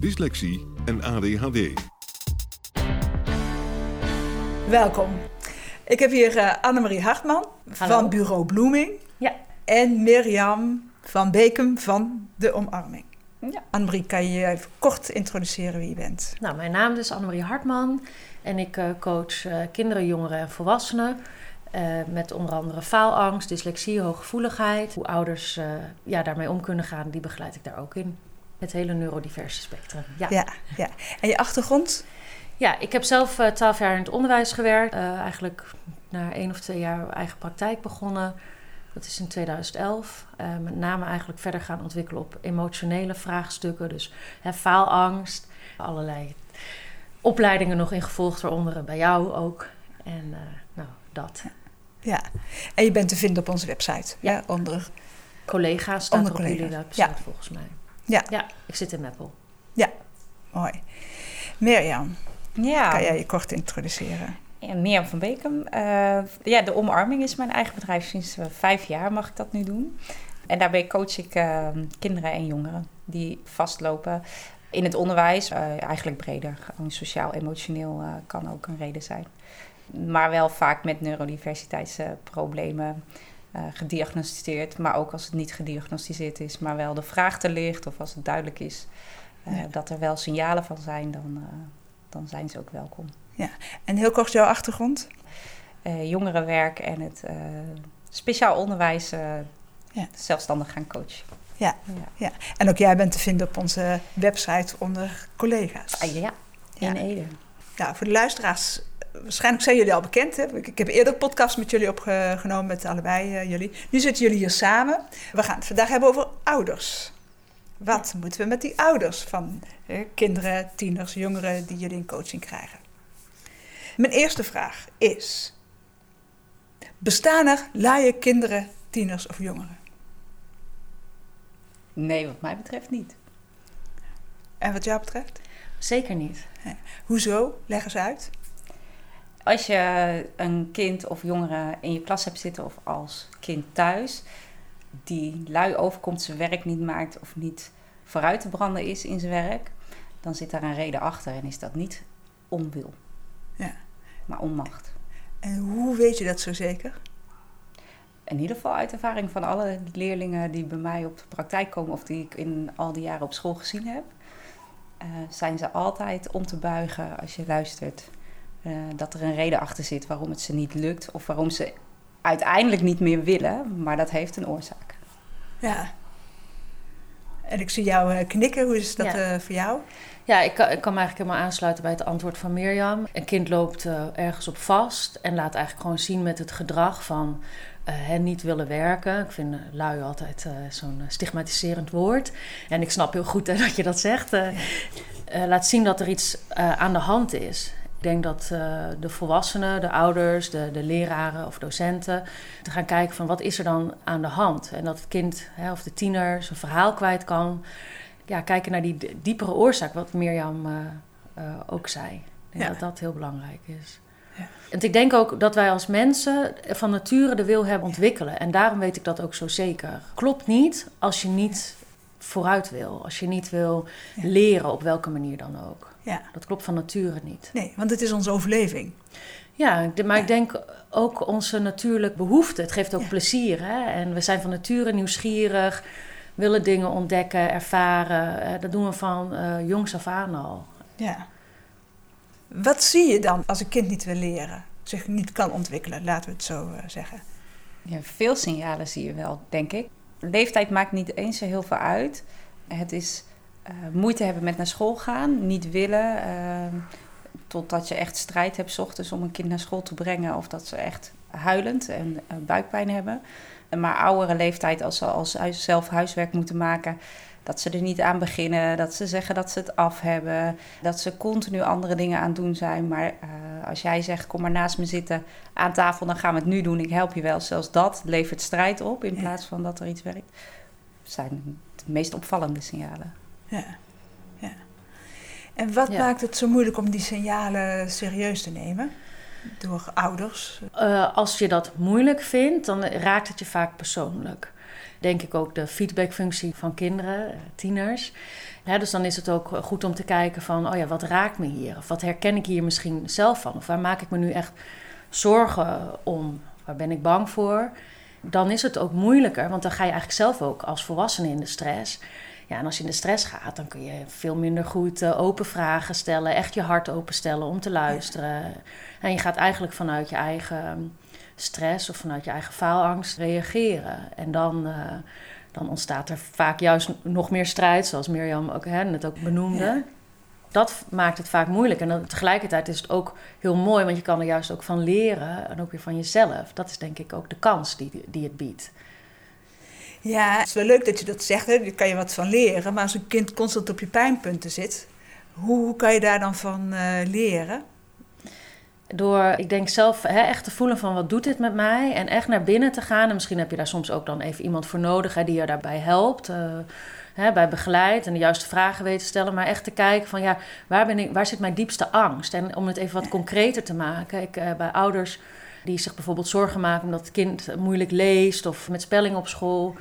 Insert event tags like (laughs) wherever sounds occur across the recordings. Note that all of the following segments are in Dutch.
dyslexie en ADHD. Welkom. Ik heb hier uh, Annemarie Hartman Hallo. van Bureau Bloeming Ja. en Mirjam van Bekum van De Omarming. Ja. Annemarie, kan je je even kort introduceren wie je bent? Nou, mijn naam is Annemarie Hartman en ik eh, coach eh, kinderen, jongeren en volwassenen. eh, met onder andere faalangst, dyslexie, hooggevoeligheid. Hoe ouders eh, ja, daarmee om kunnen gaan, die begeleid ik daar ook in. Het hele neurodiverse spectrum. Ja. Ja, ja. En je achtergrond? Ja, ik heb zelf eh, twaalf jaar in het onderwijs gewerkt. Eh, eigenlijk na één of twee jaar eigen praktijk begonnen. Dat is in 2011. Eh, met name eigenlijk verder gaan ontwikkelen op emotionele vraagstukken. Dus hè, faalangst, allerlei opleidingen nog in gevolgd, waaronder bij jou ook. En nou, dat. Ja. En je bent te vinden op onze website. Ja. onder. Collega's staat Onder op jullie website ja. volgens mij. Ja. Ja, ik zit in Meppel. Mooi. Mirjam, Ja, kan jij je kort introduceren? ja, Mirjam van Bekem. Eh, ja, de Omarming is mijn eigen bedrijf. Sinds eh, vijf jaar mag ik dat nu doen. En daarbij coach ik eh, kinderen en jongeren die vastlopen in het onderwijs. Eh, eigenlijk breder, gewoon sociaal-emotioneel kan ook een reden zijn. Maar wel vaak met neurodiversiteitsproblemen eh, gediagnosticeerd. Maar ook als het niet gediagnosticeerd is, maar wel de vraag er ligt... of als het duidelijk is eh, Ja. dat er wel signalen van zijn... dan, eh, dan zijn ze ook welkom. En heel kort jouw achtergrond? jongerenwerk en het speciaal onderwijs Ja. zelfstandig gaan coachen. Ja. ja. En ook jij bent te vinden op onze website onder collega's. Ah, ja. Ja. In Ede. Ja, voor de luisteraars, waarschijnlijk zijn jullie al bekend. Hè? Ik, ik heb eerder podcasts met jullie opgenomen, met allebei eh, jullie. Nu zitten jullie hier samen. We gaan het vandaag hebben over ouders. Wat moeten we met die ouders van eh, kinderen, tieners, jongeren die jullie in coaching krijgen? Mijn eerste vraag is: bestaan er laaie kinderen, tieners of jongeren? Nee, wat mij betreft niet. En wat jou betreft? Zeker niet. Hoezo? Leg eens uit. Als je een kind of jongere in je klas hebt zitten of als kind thuis... die lui overkomt, zijn werk niet maakt of niet vooruit te branden is in zijn werk... dan zit daar een reden achter en is dat niet onwil. Ja. Maar onmacht. En hoe weet je dat zo zeker? in ieder geval uit ervaring van alle leerlingen die bij mij op de praktijk komen of die ik in al die jaren op school gezien heb, eh, zijn ze altijd om te buigen als je luistert. Eh, dat er een reden achter zit waarom het ze niet lukt of waarom ze uiteindelijk niet meer willen, maar dat heeft een oorzaak. Ja. En ik zie jou eh, knikken. Hoe is dat Ja. eh, voor jou? Ja, ik kan, ik kan me eigenlijk helemaal aansluiten bij het antwoord van Mirjam. Een kind loopt eh, ergens op vast en laat eigenlijk gewoon zien met het gedrag van eh, hen niet willen werken. Ik vind lui altijd eh, zo'n stigmatiserend woord. En ik snap heel goed (laughs) dat je dat zegt. eh, eh, laat zien dat er iets eh, aan de hand is. Ik denk dat eh, de volwassenen, de ouders, de, de leraren of docenten... te gaan kijken van wat is er dan aan de hand. En dat het kind hè, of de tiener zijn verhaal kwijt kan ja, kijken naar die diepere oorzaak, wat Mirjam eh, eh, ook zei. Ik denk Ja. dat dat heel belangrijk is. Ja. En ik denk ook dat wij als mensen van nature de wil hebben ontwikkelen. En daarom weet ik dat ook zo zeker. Klopt niet als je niet vooruit wil. Als je niet wil leren op welke manier dan ook. Ja. Dat klopt van nature niet. Nee, want het is onze overleving. Ja, maar Ja. ik denk ook onze natuurlijke behoefte. Het geeft ook Ja. plezier. Hè? En we zijn van nature nieuwsgierig, willen dingen ontdekken, ervaren. Eh, dat doen we van eh, jongs af aan al. Ja. Wat zie je dan als een kind niet wil leren, zich niet kan ontwikkelen, laten we het zo uh, zeggen? Ja, veel signalen zie je wel, denk ik. Leeftijd maakt niet eens zo heel veel uit. Het is uh, moeite hebben met naar school gaan, niet willen. Uh, totdat je echt strijd hebt s ochtends om een kind naar school te brengen. Of dat ze echt huilend en uh, buikpijn hebben. Maar oudere leeftijd, als ze als zelf huiswerk moeten maken, dat ze er niet aan beginnen, dat ze zeggen dat ze het af hebben, dat ze continu andere dingen aan het doen zijn. Maar uh, als jij zegt, kom maar naast me zitten aan tafel, dan gaan we het nu doen, ik help je wel. Zelfs dat levert strijd op in plaats van dat er iets werkt. Dat zijn de meest opvallende signalen. Ja, ja. En wat ja. maakt het zo moeilijk om die signalen serieus te nemen? Door ouders? Uh, als je dat moeilijk vindt, dan raakt het je vaak persoonlijk denk ik ook de feedbackfunctie van kinderen, tieners. dus dan is het ook goed om te kijken van, oh ja, wat raakt me hier? Of wat herken ik hier misschien zelf van? Of waar maak ik me nu echt zorgen om? Waar ben ik bang voor? Dan is het ook moeilijker, want dan ga je eigenlijk zelf ook als volwassene in de stress. Ja, en als je in de stress gaat, dan kun je veel minder goed uh, open vragen stellen, echt je hart openstellen om te luisteren. En je gaat eigenlijk vanuit je eigen stress of vanuit je eigen faalangst reageren. En dan, uh, dan ontstaat er vaak juist nog meer strijd, zoals Mirjam ook, hè, net ook benoemde. Ja. Dat maakt het vaak moeilijk. En dan, tegelijkertijd is het ook heel mooi, want je kan er juist ook van leren en ook weer van jezelf. Dat is denk ik ook de kans die, die het biedt. Ja, het is wel leuk dat je dat zegt, hè. daar kan je wat van leren. Maar als een kind constant op je pijnpunten zit, hoe, hoe kan je daar dan van uh, leren? Door, ik denk zelf, hè, echt te voelen van wat doet dit met mij? En echt naar binnen te gaan. En misschien heb je daar soms ook dan even iemand voor nodig hè, die je daarbij helpt. Uh, bij begeleid en de juiste vragen weten te stellen. Maar echt te kijken van ja, waar, ben ik, waar zit mijn diepste angst? En om het even wat concreter te maken. Ik, uh, bij ouders die zich bijvoorbeeld zorgen maken omdat het kind moeilijk leest of met spelling op school.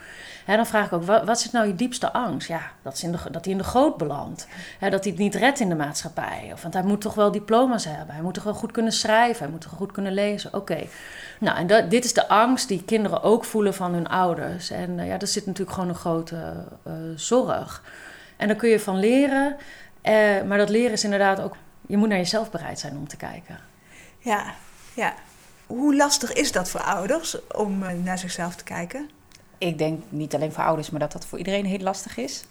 Hè, dan vraag ik ook, wat, wat is nou je diepste angst? Ja, dat, in dat hij in de goot belandt. Dat hij het niet redt in de maatschappij. Of, want hij moet toch wel diploma's hebben. Hij moet toch wel goed kunnen schrijven. Hij moet toch goed kunnen lezen. Oké. Nou, en dat, dit is de angst die kinderen ook voelen van hun ouders. En uh, ja, daar zit natuurlijk gewoon een grote uh, zorg. En daar kun je van leren. Uh, maar dat leren is inderdaad ook... Je moet naar jezelf bereid zijn om te kijken. Ja, ja. Hoe lastig is dat voor ouders om naar zichzelf te kijken? Ik denk niet alleen voor ouders, maar dat dat voor iedereen heel lastig is.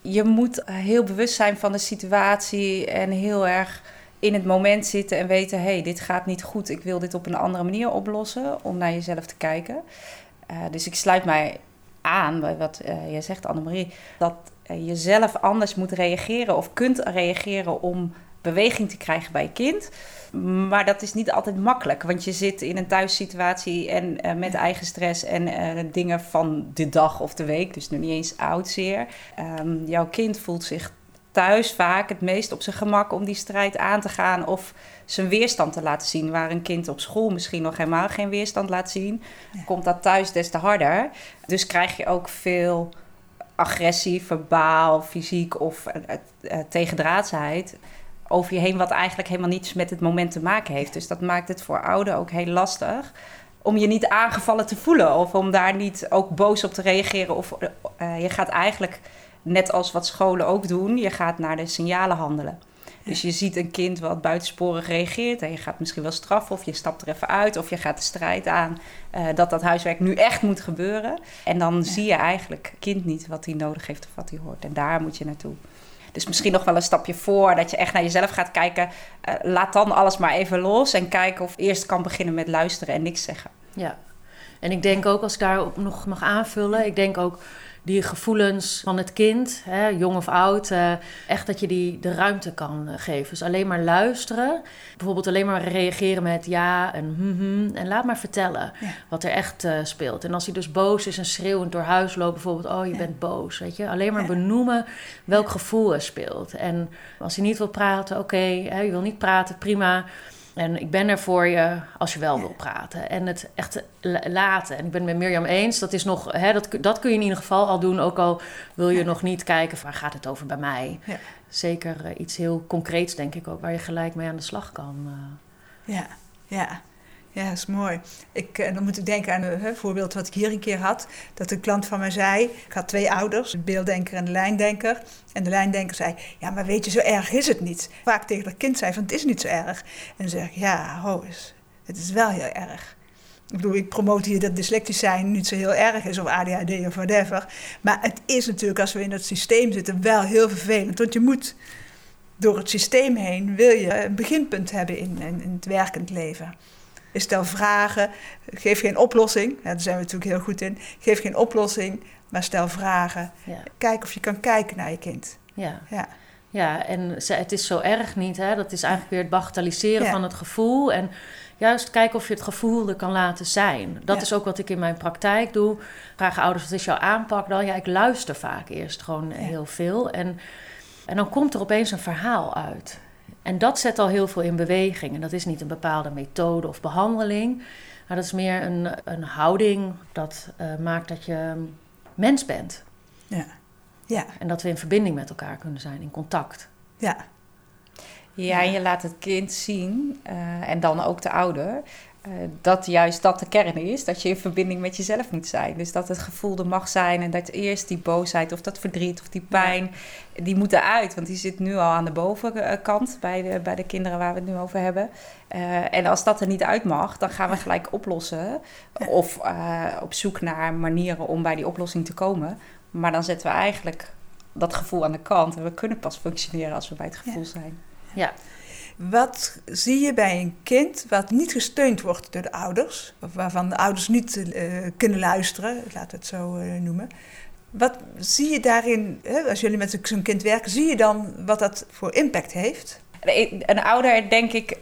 Je moet heel bewust zijn van de situatie en heel erg in het moment zitten en weten: hé, hey, dit gaat niet goed, ik wil dit op een andere manier oplossen, om naar jezelf te kijken. Uh, dus ik sluit mij aan bij wat uh, jij zegt, Annemarie, dat je zelf anders moet reageren of kunt reageren om beweging te krijgen bij je kind. Maar dat is niet altijd makkelijk, want je zit in een thuissituatie en uh, met eigen stress en uh, dingen van de dag of de week, dus nog niet eens oud zeer. Um, jouw kind voelt zich thuis vaak het meest op zijn gemak om die strijd aan te gaan of zijn weerstand te laten zien. Waar een kind op school misschien nog helemaal geen weerstand laat zien, ja. komt dat thuis des te harder. Dus krijg je ook veel agressie, verbaal, fysiek of uh, tegendraadsheid over je heen, wat eigenlijk helemaal niets met het moment te maken heeft. Dus dat maakt het voor ouderen ook heel lastig om je niet aangevallen te voelen of om daar niet ook boos op te reageren. Of uh, je gaat eigenlijk, net als wat scholen ook doen, je gaat naar de signalen handelen. Dus je ziet een kind wat buitensporig reageert en je gaat misschien wel straffen of je stapt er even uit of je gaat de strijd aan uh, dat dat huiswerk nu echt moet gebeuren. En dan ja. zie je eigenlijk kind niet wat hij nodig heeft of wat hij hoort. En daar moet je naartoe. Dus misschien nog wel een stapje voor dat je echt naar jezelf gaat kijken. Uh, laat dan alles maar even los en kijken of eerst kan beginnen met luisteren en niks zeggen. Ja, en ik denk ook als ik daar nog mag aanvullen, ik denk ook die gevoelens van het kind, hè, jong of oud, uh, echt dat je die de ruimte kan uh, geven. Dus alleen maar luisteren. Bijvoorbeeld alleen maar reageren met ja en hm, hm en laat maar vertellen ja. wat er echt uh, speelt. En als hij dus boos is en schreeuwend door huis loopt, bijvoorbeeld, oh je ja. bent boos, weet je. Alleen maar ja. benoemen welk gevoel er speelt. En als hij niet wil praten, oké, okay, je wil niet praten, prima. En ik ben er voor je als je wel wil praten. En het echt laten. En ik ben het met Mirjam eens. Dat, is nog, hè, dat, dat kun je in ieder geval al doen. Ook al wil je ja. nog niet kijken waar gaat het over bij mij. Ja. Zeker uh, iets heel concreets, denk ik ook. Waar je gelijk mee aan de slag kan. Uh. Ja, ja. Ja, dat is mooi. Ik, eh, dan moet ik denken aan een voorbeeld wat ik hier een keer had. Dat een klant van mij zei, ik had twee ouders, de beelddenker en de lijndenker. En de lijndenker zei, ja, maar weet je, zo erg is het niet. Vaak tegen dat kind zei van, het is niet zo erg. En dan zeg ja, ho het is wel heel erg. Ik bedoel, ik promote hier dat dyslectisch zijn niet zo heel erg is, of ADHD of whatever. Maar het is natuurlijk, als we in het systeem zitten, wel heel vervelend. Want je moet door het systeem heen, wil je een beginpunt hebben in, in het werkend leven. Stel vragen, geef geen oplossing. daar zijn we natuurlijk heel goed in. Geef geen oplossing, maar stel vragen. Ja. Kijk of je kan kijken naar je kind. Ja. ja. Ja, en het is zo erg niet. Hè? Dat is eigenlijk weer het bagatelliseren van het gevoel. En juist kijken of je het gevoel er kan laten zijn. Dat is ook wat ik in mijn praktijk doe. Vragen ouders, wat is jouw aanpak dan? Ja, ik luister vaak eerst gewoon heel veel. En, en dan komt er opeens een verhaal uit. En dat zet al heel veel in beweging. En dat is niet een bepaalde methode of behandeling. Maar dat is meer een, een houding dat uh, maakt dat je mens bent. Ja. ja. En dat we in verbinding met elkaar kunnen zijn, in contact. Ja. Ja, en je laat het kind zien, uh, en dan ook de ouder, uh, dat juist dat de kern is. Dat je in verbinding met jezelf moet zijn. Dus dat het gevoel er mag zijn en dat eerst die boosheid of dat verdriet of die pijn, die moet eruit. Want die zit nu al aan de bovenkant bij de, bij de kinderen waar we het nu over hebben. Uh, en als dat er niet uit mag, dan gaan we gelijk oplossen. Of op zoek naar manieren om bij die oplossing te komen. Maar dan zetten we eigenlijk dat gevoel aan de kant. En we kunnen pas functioneren als we bij het gevoel zijn. Ja. Wat zie je bij een kind wat niet gesteund wordt door de ouders, of waarvan de ouders niet uh, kunnen luisteren, laat het zo uh, noemen? Wat zie je daarin, hè, als jullie met zo'n kind werken, zie je dan wat dat voor impact heeft? Een ouder, denk ik,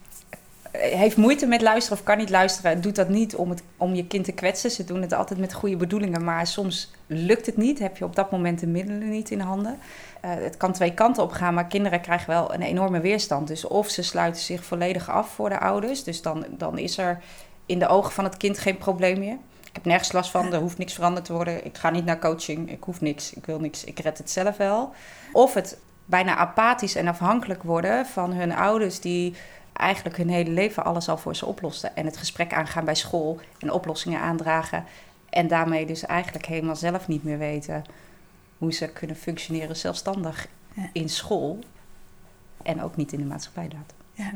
heeft moeite met luisteren of kan niet luisteren, doet dat niet om, het, om je kind te kwetsen. Ze doen het altijd met goede bedoelingen, maar soms lukt het niet. Heb je op dat moment de middelen niet in handen. Uh, het kan twee kanten op gaan, maar kinderen krijgen wel een enorme weerstand. Dus of ze sluiten zich volledig af voor de ouders, dus dan, dan is er in de ogen van het kind geen probleem meer. Ik heb nergens last van, er hoeft niks veranderd te worden. Ik ga niet naar coaching, ik hoef niks, ik wil niks, ik red het zelf wel. Of het bijna apathisch en afhankelijk worden van hun ouders die eigenlijk hun hele leven alles al voor ze oplosten. En het gesprek aangaan bij school en oplossingen aandragen. En daarmee dus eigenlijk helemaal zelf niet meer weten hoe ze kunnen functioneren zelfstandig in school. En ook niet in de maatschappij dat. Ja.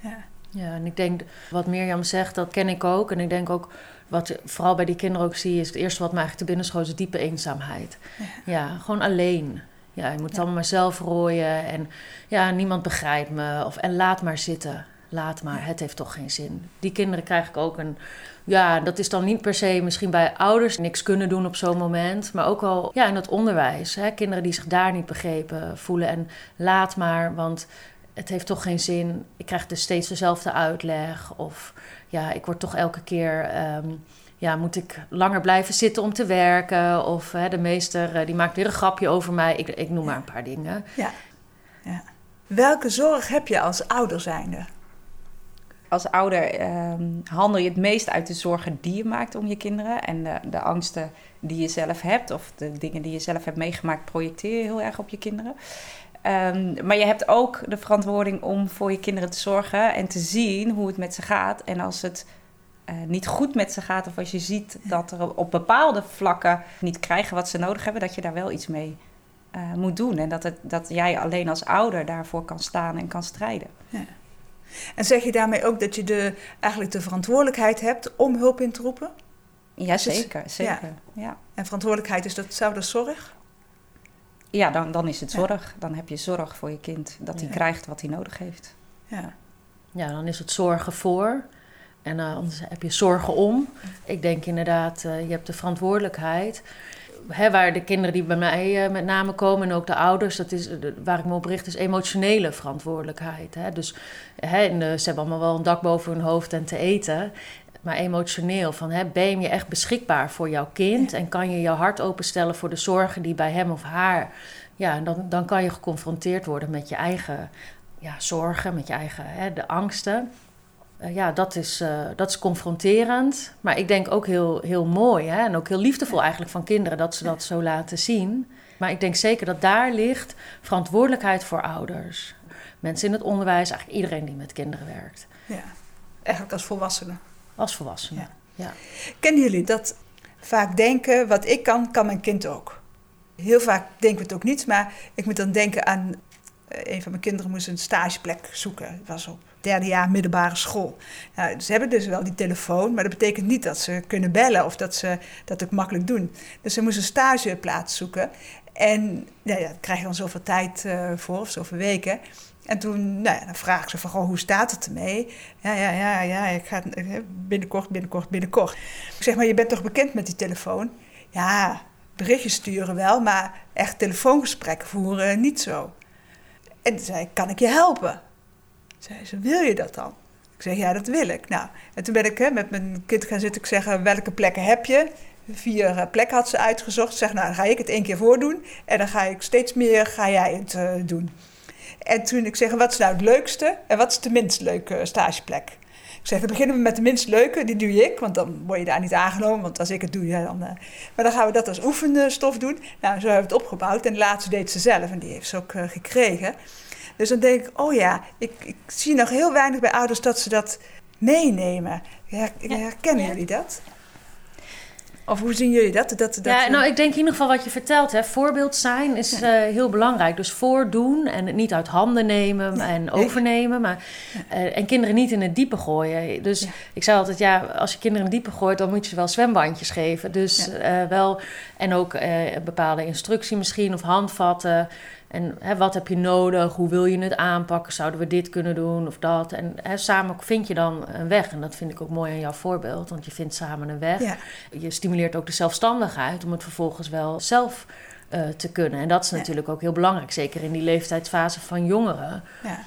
ja. Ja. en ik denk wat Mirjam zegt, dat ken ik ook. En ik denk ook wat vooral bij die kinderen ook zie, is het eerste wat me eigenlijk te binnen schoot, is diepe eenzaamheid. Ja. ja, gewoon alleen. Ja, je moet het allemaal maar zelf rooien. En ja, niemand begrijpt me. Of, en laat maar zitten. Laat maar, het heeft toch geen zin. Die kinderen krijg ik ook een... Ja, dat is dan niet per se misschien bij ouders niks kunnen doen op zo'n moment. Maar ook al ja, in het onderwijs. Hè, kinderen die zich daar niet begrepen voelen. En laat maar, want het heeft toch geen zin. Ik krijg dus steeds dezelfde uitleg. Of ja, ik word toch elke keer... Um, ja, moet ik langer blijven zitten om te werken? Of hè, de meester uh, die maakt weer een grapje over mij. Ik, ik noem maar een paar dingen. Ja. ja. Welke zorg heb je als ouder zijnde? Als ouder um, handel je het meest uit de zorgen die je maakt om je kinderen. En de, de angsten die je zelf hebt, of de dingen die je zelf hebt meegemaakt, projecteer je heel erg op je kinderen. Um, maar je hebt ook de verantwoording om voor je kinderen te zorgen en te zien hoe het met ze gaat. En als het uh, niet goed met ze gaat, of als je ziet dat er op bepaalde vlakken niet krijgen wat ze nodig hebben, dat je daar wel iets mee uh, moet doen. En dat, het, dat jij alleen als ouder daarvoor kan staan en kan strijden. Ja. En zeg je daarmee ook dat je de, eigenlijk de verantwoordelijkheid hebt om hulp in te roepen? Ja, zeker. zeker ja. ja. En verantwoordelijkheid is dat, zou dat zorg? Ja, dan, dan is het zorg. Dan heb je zorg voor je kind. Dat hij krijgt wat hij nodig heeft. Ja. ja, dan is het zorgen voor. En uh, anders heb je zorgen om. Ik denk inderdaad, uh, je hebt de verantwoordelijkheid. Hè, waar de kinderen die bij mij uh, met name komen en ook de ouders, dat is, waar ik me op richt, is emotionele verantwoordelijkheid. Hè. Dus hè, de, ze hebben allemaal wel een dak boven hun hoofd en te eten. Maar emotioneel, van, hè, ben je echt beschikbaar voor jouw kind? En kan je jouw hart openstellen voor de zorgen die bij hem of haar... Ja, dan, dan kan je geconfronteerd worden met je eigen ja, zorgen, met je eigen hè, de angsten. Uh, ja, dat is, uh, dat is confronterend. Maar ik denk ook heel, heel mooi hè? en ook heel liefdevol eigenlijk van kinderen dat ze dat zo laten zien. Maar ik denk zeker dat daar ligt verantwoordelijkheid voor ouders. Mensen in het onderwijs, eigenlijk iedereen die met kinderen werkt. Ja, eigenlijk als volwassenen. als volwassene. Ja. Ja. Kennen jullie dat vaak denken, wat ik kan, kan mijn kind ook? Heel vaak denken we het ook niet, maar ik moet dan denken aan... eh, Een van mijn kinderen moest een stageplek zoeken. Het was op derde jaar middelbare school. Ze hebben dus wel die telefoon, maar dat betekent niet dat ze kunnen bellen of dat ze dat ook makkelijk doen. Dus ze moest een stageplaats zoeken. En nou ja, daar krijg je dan zoveel tijd eh, voor, of zoveel weken. En toen nou ja, dan vraag ik ze van, goh, hoe staat het ermee? Ja, ja, ja, ja, ik ga eh, binnenkort, binnenkort, binnenkort. Ik zeg maar, je bent toch bekend met die telefoon? Ja, berichtjes sturen wel, maar echt telefoongesprekken voeren niet zo. En zei kan ik je helpen? Zei ze, wil je dat dan? Ik zeg, ja, dat wil ik. Nou, en toen ben ik hè, met mijn kind gaan zitten. Ik zeg, welke plekken heb je? Vier eh, plekken had ze uitgezocht. Zeg, nou, dan ga ik het één keer voordoen. En dan ga ik steeds meer, ga jij het eh, doen. En toen ik zeg, wat is nou het leukste? En wat is de minst leuke stageplek? Ik zeg, dan beginnen we met de minst leuke, die doe ik. Want dan word je daar niet aangenomen, want als ik het doe, ja, dan... eh, maar dan gaan we dat als oefenstof doen. Nou, zo hebben we het opgebouwd. En de laatste deed ze zelf en die heeft ze ook eh, gekregen. Dus dan denk ik, oh ja, ik, ik zie nog heel weinig bij ouders dat ze dat meenemen. Her, herkennen Ja. jullie dat? Of hoe zien jullie dat? dat, dat Ja, nou, ik denk in ieder geval wat je vertelt, hè, voorbeeld zijn is eh, heel belangrijk. Dus voordoen en het niet uit handen nemen en overnemen. Maar, eh, en kinderen niet in het diepe gooien. Dus Ja. ik zei altijd, ja, als je kinderen in het diepe gooit, dan moet je ze wel zwembandjes geven. Dus eh, wel, en ook een bepaalde instructie misschien of handvatten. En hè, wat heb je nodig? Hoe wil je het aanpakken? Zouden we dit kunnen doen of dat? En hè, samen vind je dan een weg. En dat vind ik ook mooi aan jouw voorbeeld, want je vindt samen een weg. ja. Je stimuleert ook de zelfstandigheid om het vervolgens wel zelf eh, te kunnen. En dat is Ja. natuurlijk ook heel belangrijk, zeker in die leeftijdsfase van jongeren. Ja.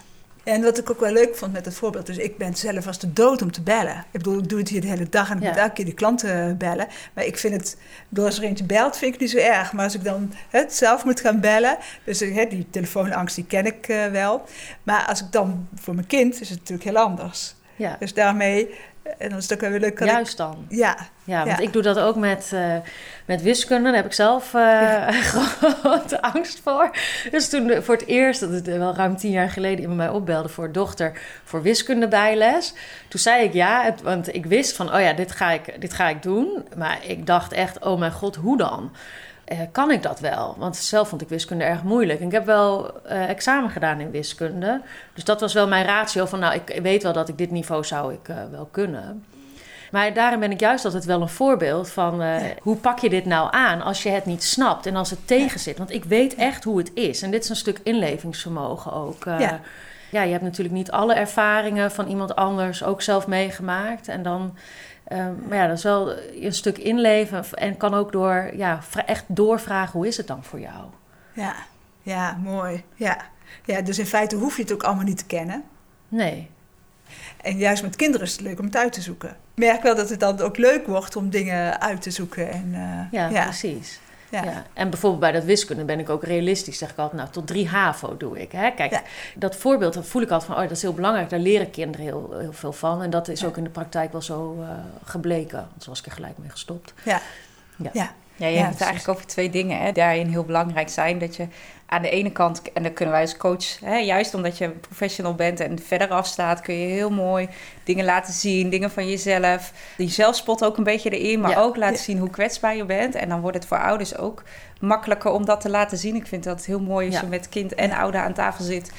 En wat ik ook wel leuk vond met het voorbeeld, dus ik ben zelf als de dood om te bellen. Ik bedoel, ik doe het hier de hele dag en ik Ja. moet elke keer die klanten bellen. Maar ik vind het, door als er eentje belt, vind ik het niet zo erg. Maar als ik dan het zelf moet gaan bellen, dus hè, die telefoonangst, die ken ik eh, wel. Maar als ik dan, voor mijn kind, is het natuurlijk heel anders. Ja, Dus daarmee, eh, en dan is het ook wel weer leuk. kan ik- juist dan. ja, Ja, want Ja. ik doe dat ook met, eh, met wiskunde. Daar heb ik zelf eh, (laughs) grote angst voor. Dus toen voor het eerst, dat is wel ruim tien jaar geleden, iemand mij opbelde voor dochter voor wiskunde bijles. Toen zei ik ja, het- want ik wist van, oh ja, dit ga ik, dit ga ik doen. Maar ik dacht echt, oh mijn god, hoe dan? Eh, kan ik dat wel? Want zelf vond ik wiskunde erg moeilijk. En ik heb wel eh, examen gedaan in wiskunde. Dus dat was wel mijn ratio van, nou, ik weet wel dat ik dit niveau zou ik eh, wel kunnen. Maar daarin ben ik juist altijd wel een voorbeeld van hoe pak je dit nou aan als je het niet snapt en als het tegen zit. Want ik weet echt hoe het is. En dit is een stuk inlevingsvermogen ook. Ja. ja, je hebt natuurlijk niet alle ervaringen van iemand anders ook zelf meegemaakt. En dan, eh, maar ja, dat is wel een stuk inleven en kan ook door, ja, echt doorvragen hoe is het dan voor jou? ja, ja, mooi. Ja. ja, dus in feite hoef je het ook allemaal niet te kennen. Nee. En juist met kinderen is het leuk om het uit te zoeken. Ik merk wel dat het dan ook leuk wordt om dingen uit te zoeken. En, eh, Ja, ja, precies. Ja. Ja. En bijvoorbeeld bij dat wiskunde ben ik ook realistisch. Zeg ik altijd, nou, tot drie HAVO doe ik. Hè? Kijk, Ja. dat voorbeeld dat voel ik altijd van, oh, dat is heel belangrijk. Daar leren kinderen heel, heel veel van. En dat is Ja. ook in de praktijk wel zo eh, gebleken. Want zo was ik er gelijk mee gestopt. Ja. Ja. Ja. Je Ja, hebt het eigenlijk over twee dingen hè, daarin heel belangrijk zijn. Dat je aan de ene kant, en dan kunnen wij als coach, hè, juist omdat je professional bent en verder afstaat, kun je heel mooi dingen laten zien, dingen van jezelf. Die zelfspot ook een beetje erin, maar Ja. ook laten Ja. zien hoe kwetsbaar je bent. En dan wordt het voor ouders ook makkelijker om dat te laten zien. Ik vind dat heel mooi als Ja. je met kind en ouder aan tafel zit.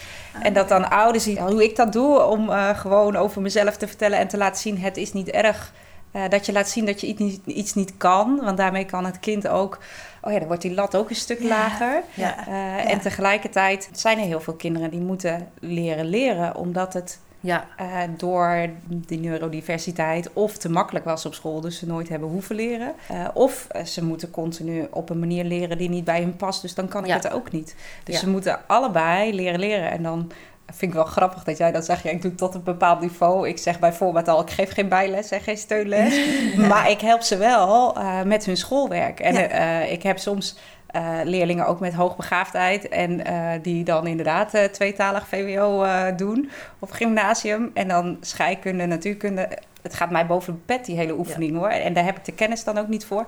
En dat dan ouders zien hoe ik dat doe om eh, gewoon over mezelf te vertellen en te laten zien: het is niet erg. Eh, dat je laat zien dat je iets niet, iets niet kan. Want daarmee kan het kind ook. Oh ja, dan wordt die lat ook een stuk Ja. lager. Ja. Eh, En tegelijkertijd zijn er heel veel kinderen die moeten leren leren. Omdat het Ja, eh, door die neurodiversiteit of te makkelijk was op school. Dus ze nooit hebben hoeven leren. Of ze moeten continu op een manier leren die niet bij hun past. Dus dan kan ik Ja. het ook niet. Dus Ja. ze moeten allebei leren leren. En dan vind ik wel grappig dat jij dat zegt. Ja, ik doe het tot een bepaald niveau. Ik zeg bijvoorbeeld al, ik geef geen bijles en geen steunles. (laughs) Maar ik help ze wel eh, met hun schoolwerk. En Ja. eh, ik heb soms eh, leerlingen ook met hoogbegaafdheid. En die dan inderdaad tweetalig VWO doen op gymnasium. En dan scheikunde, natuurkunde. Het gaat mij boven de pet, die hele oefening hoor. En daar heb ik de kennis dan ook niet voor.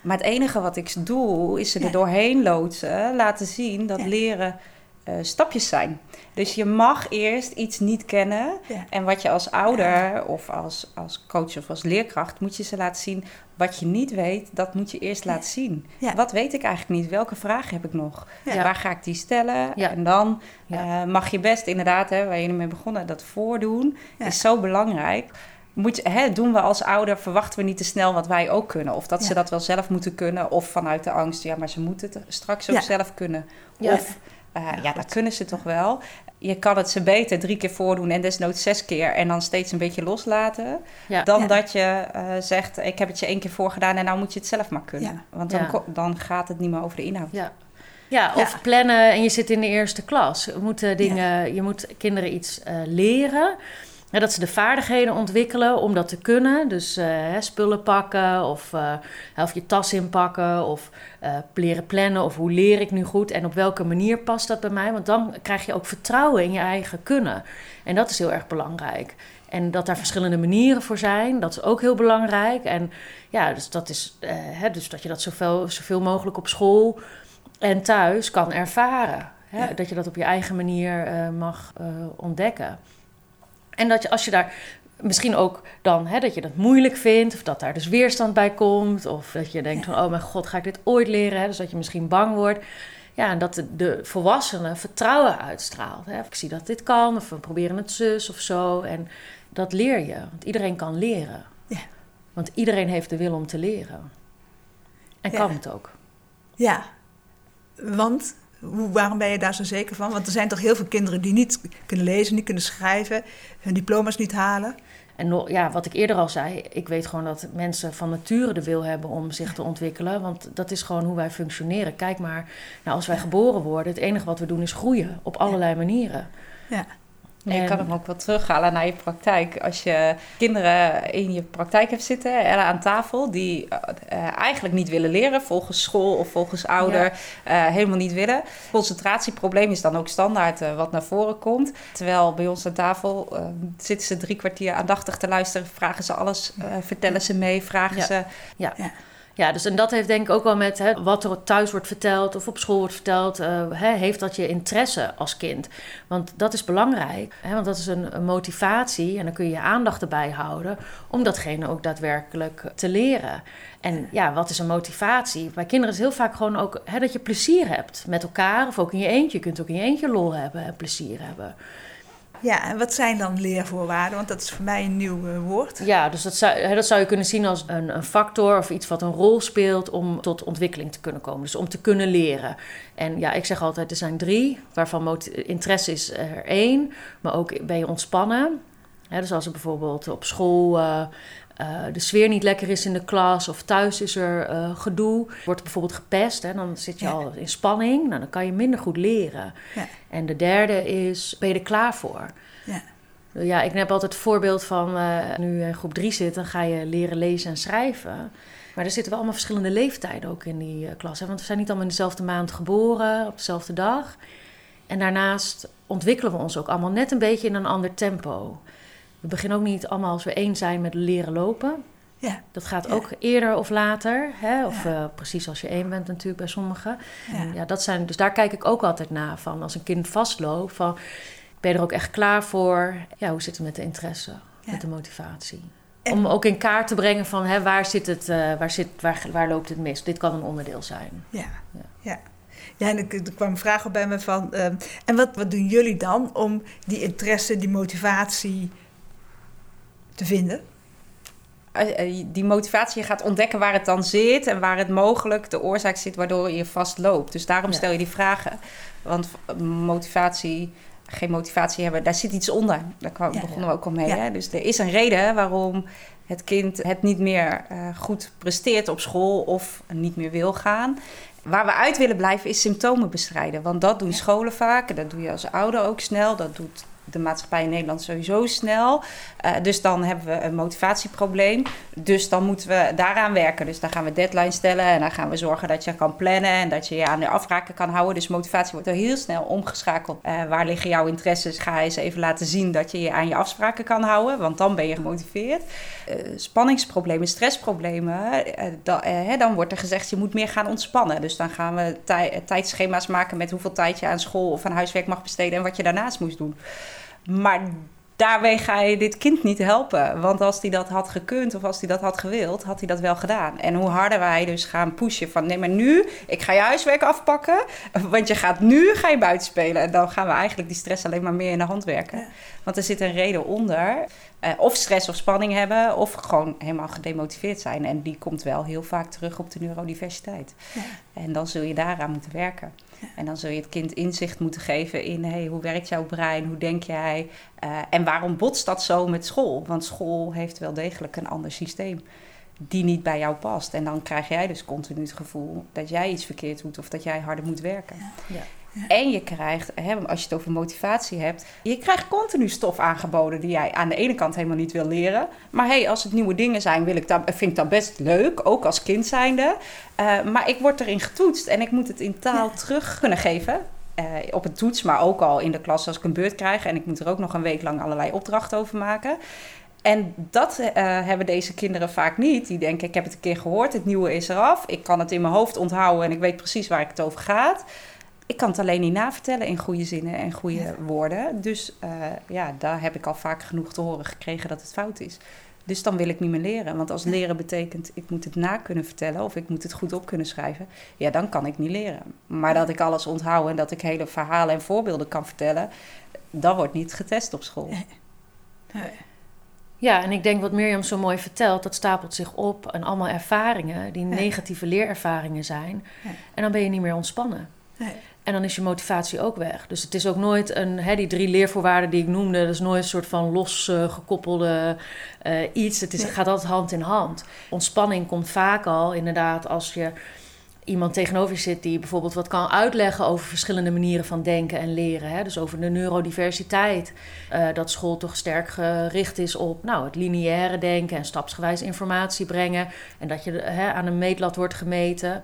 Maar het enige wat ik doe, is ze er doorheen loodsen. Laten zien dat leren eh, stapjes zijn. Dus je mag eerst iets niet kennen. Ja. En wat je als ouder of als, als coach of als leerkracht moet je ze laten zien. Wat je niet weet, dat moet je eerst laten zien. Ja. Wat weet ik eigenlijk niet? Welke vragen heb ik nog? Ja. Waar ga ik die stellen? En dan eh, mag je best inderdaad, hè, waar je mee begonnen, dat voordoen is zo belangrijk. Moet hè, doen we als ouder, verwachten we niet te snel wat wij ook kunnen. Of dat ze dat wel zelf moeten kunnen. Of vanuit de angst, ja, maar ze moeten het straks ook zelf kunnen. Ja. Of, eh, ja, dat kunnen ze toch wel. Je kan het ze beter drie keer voordoen en desnoods zes keer. En dan steeds een beetje loslaten. Ja. Dan Ja. dat je eh, zegt, ik heb het je één keer voorgedaan en nou moet je het zelf maar kunnen. Want dan, dan gaat het niet meer over de inhoud. Ja. Ja, of Ja. plannen en je zit in de eerste klas. Je moet, eh, dingen, je moet kinderen iets eh, leren. Ja, dat ze de vaardigheden ontwikkelen om dat te kunnen. Dus eh, hè, spullen pakken of, of je tas inpakken of eh, leren plannen. Of hoe leer ik nu goed en op welke manier past dat bij mij. Want dan krijg je ook vertrouwen in je eigen kunnen. En dat is heel erg belangrijk. En dat daar verschillende manieren voor zijn, dat is ook heel belangrijk. En ja, dus dat, is, hè, dus dat je dat zoveel, zoveel mogelijk op school en thuis kan ervaren. Hè? Ja. Dat je dat op je eigen manier mag ontdekken. En dat je als je daar misschien ook dan hè, dat je dat moeilijk vindt, of dat daar dus weerstand bij komt, of dat je denkt van oh mijn god, ga ik dit ooit leren? Hè? Dus dat je misschien bang wordt. Ja, en dat de, de volwassene vertrouwen uitstraalt. Hè? Ik zie dat dit kan, of we proberen het zus of zo. En dat leer je, want iedereen kan leren. Ja. Want iedereen heeft de wil om te leren. En Ja. kan het ook. Ja, want hoe, waarom ben je daar zo zeker van? Want er zijn toch heel veel kinderen die niet kunnen lezen, niet kunnen schrijven, hun diploma's niet halen. En nog, ja, wat ik eerder al zei, ik weet gewoon dat mensen van nature de wil hebben om zich te ontwikkelen. Want dat is gewoon hoe wij functioneren. Kijk maar, nou, als wij geboren worden, het enige wat we doen is groeien op allerlei manieren. Ja, En je kan hem ook wel terughalen naar je praktijk. Als je kinderen in je praktijk hebt zitten aan tafel die eh, eh, eigenlijk niet willen leren, volgens school of volgens ouder, eh, helemaal niet willen. Concentratieprobleem is dan ook standaard wat naar voren komt. Terwijl bij ons aan tafel zitten ze drie kwartier aandachtig te luisteren, vragen ze alles, vertellen ze mee, vragen Ja. ze. Ja, dus en dat heeft denk ik ook wel met hè, wat er thuis wordt verteld of op school wordt verteld. eh, hè, heeft dat je interesse als kind? Want dat is belangrijk, hè, want dat is een, motivatie en dan kun je je aandacht erbij houden om datgene ook daadwerkelijk te leren. En ja, wat is een motivatie? Bij kinderen is heel vaak gewoon ook dat je plezier hebt met elkaar of ook in je eentje. Je kunt ook in je eentje lol hebben en plezier hebben. Ja en wat zijn dan leervoorwaarden? Want dat is voor mij een nieuw eh, woord. Ja, dus dat zou, dat zou je kunnen zien als een, een factor of iets wat een rol speelt om tot ontwikkeling te kunnen komen. Dus om te kunnen leren. En ja, ik zeg altijd, er zijn drie, waarvan interesse is er één, maar ook ben je ontspannen. Dus als er bijvoorbeeld op school eh, eh, de sfeer niet lekker is in de klas of thuis is er eh, gedoe, wordt bijvoorbeeld gepest, hè, dan zit je Ja. al in spanning, nou, dan kan je minder goed leren. Ja. En de derde is, ben je er klaar voor? Ja. Ja, ik heb altijd het voorbeeld van eh, nu in groep 3 zit, dan ga je leren lezen en schrijven. Maar er zitten wel allemaal verschillende leeftijden ook in die klas. Hè? Want we zijn niet allemaal in dezelfde maand geboren, op dezelfde dag. En daarnaast ontwikkelen we ons ook allemaal net een beetje in een ander tempo. We beginnen ook niet allemaal als we één zijn met leren lopen. Ja, Dat gaat Ja. ook eerder of later. Hè? Of Ja. eh, precies als je één bent natuurlijk bij sommigen. ja. Dat zijn, dus daar kijk ik ook altijd naar van als een kind vastloopt. Van, ben je er ook echt klaar voor? Ja, hoe zit het met de interesse, met de motivatie? En- Om ook in kaart te brengen van hè, waar, zit het, eh, waar, zit, waar, waar loopt het mis? Dit kan een onderdeel zijn. Ja, Ja. ja. ja. en er, kwam een vraag op bij me van... ehm, en wat, wat doen jullie dan om die interesse, die motivatie te vinden? Eh, eh, Die motivatie, je gaat ontdekken waar het dan zit en waar het mogelijk de oorzaak zit waardoor je vastloopt. Dus daarom Ja. stel je die vragen. Want motivatie, geen motivatie hebben, daar zit iets onder. Daar kwam, Ja. begonnen we ook al mee. Hè? Dus er is een reden waarom het kind het niet meer eh, goed presteert op school of niet meer wil gaan. Waar we uit willen blijven is symptomen bestrijden. Want dat doen scholen vaak. en Dat doe je als ouder ook snel. Dat doet de maatschappij in Nederland sowieso snel. Uh, dus dan hebben we een motivatieprobleem. Dus dan moeten we daaraan werken. Dus dan gaan we deadlines stellen en dan gaan we zorgen dat je kan plannen en dat je je aan de afspraken kan houden. Dus motivatie wordt er heel snel omgeschakeld. Uh, waar liggen jouw interesses? Ga eens even laten zien dat je je aan je afspraken kan houden, want dan ben je gemotiveerd. Uh, spanningsproblemen, stressproblemen, da, dan wordt er gezegd je moet meer gaan ontspannen. Dus dan gaan we tij tijdschema's maken met hoeveel tijd je aan school of aan huiswerk mag besteden en wat je daarnaast moest doen. Maar daarmee ga je dit kind niet helpen. Want als hij dat had gekund of als hij dat had gewild, had hij dat wel gedaan. En hoe harder wij dus gaan pushen van nee, maar nu, ik ga je huiswerk afpakken. Want je gaat nu ga je buiten spelen. En dan gaan we eigenlijk die stress alleen maar meer in de hand werken. Want er zit een reden onder. Uh, of stress of spanning hebben, of gewoon helemaal gedemotiveerd zijn. En die komt wel heel vaak terug op de neurodiversiteit. Ja. En dan zul je daaraan moeten werken. En dan zul je het kind inzicht moeten geven in hey, hoe werkt jouw brein, hoe denk jij uh, en waarom botst dat zo met school? Want school heeft wel degelijk een ander systeem die niet bij jou past. En dan krijg jij dus continu het gevoel dat jij iets verkeerd doet of dat jij harder moet werken. Ja. En je krijgt, hè, als je het over motivatie hebt, je krijgt continu stof aangeboden die jij aan de ene kant helemaal niet wil leren. Maar hey, als het nieuwe dingen zijn, wil ik dat, vind ik dat best leuk, ook als kind zijnde. Uh, maar ik word erin getoetst en ik moet het in taal terug kunnen geven. Uh, op een toets, maar ook al in de klas als ik een beurt krijg. En ik moet er ook nog een week lang allerlei opdrachten over maken. En dat uh, hebben deze kinderen vaak niet. Die denken, ik heb het een keer gehoord, het nieuwe is eraf. Ik kan het in mijn hoofd onthouden en ik weet precies waar ik het over gaat ik kan het alleen niet navertellen in goede zinnen en goede woorden. Dus uh, ja, daar heb ik al vaak genoeg te horen gekregen dat het fout is. Dus dan wil ik niet meer leren. Want als leren betekent, ik moet het na kunnen vertellen of ik moet het goed op kunnen schrijven, ja, dan kan ik niet leren. Maar dat ik alles onthoud en dat ik hele verhalen en voorbeelden kan vertellen, dat wordt niet getest op school. Ja, en ik denk wat Mirjam zo mooi vertelt, dat stapelt zich op en allemaal ervaringen die negatieve leerervaringen zijn. En dan ben je niet meer ontspannen. En dan is je motivatie ook weg. Dus het is ook nooit een, hè, die drie leervoorwaarden die ik noemde, dat is nooit een soort van losgekoppelde uh, uh, iets. Het, is, gaat altijd hand in hand. Ontspanning komt vaak al inderdaad als je iemand tegenover je zit die bijvoorbeeld wat kan uitleggen over verschillende manieren van denken en leren. Hè? Dus over de neurodiversiteit. Uh, dat school toch sterk gericht is op nou, het lineaire denken en stapsgewijs informatie brengen. En dat je hè, aan een meetlat wordt gemeten.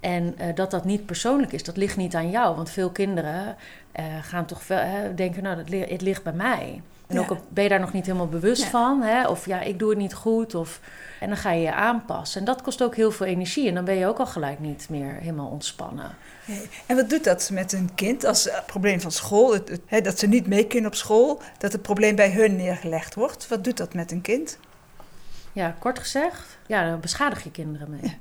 En uh, dat dat niet persoonlijk is, dat ligt niet aan jou. Want veel kinderen uh, gaan toch hè, denken, nou, li het ligt bij mij. En ook ben je daar nog niet helemaal bewust ja. van. Hè? Of ja, ik doe het niet goed. Of, en dan ga je je aanpassen. En dat kost ook heel veel energie. En dan ben je ook al gelijk niet meer helemaal ontspannen. Nee. En wat doet dat met een kind als het probleem van school? Het, het, hè, dat ze niet mee kunnen op school. Dat het probleem bij hun neergelegd wordt. Wat doet dat met een kind? Ja, kort gezegd, ja, dan beschadig je kinderen mee.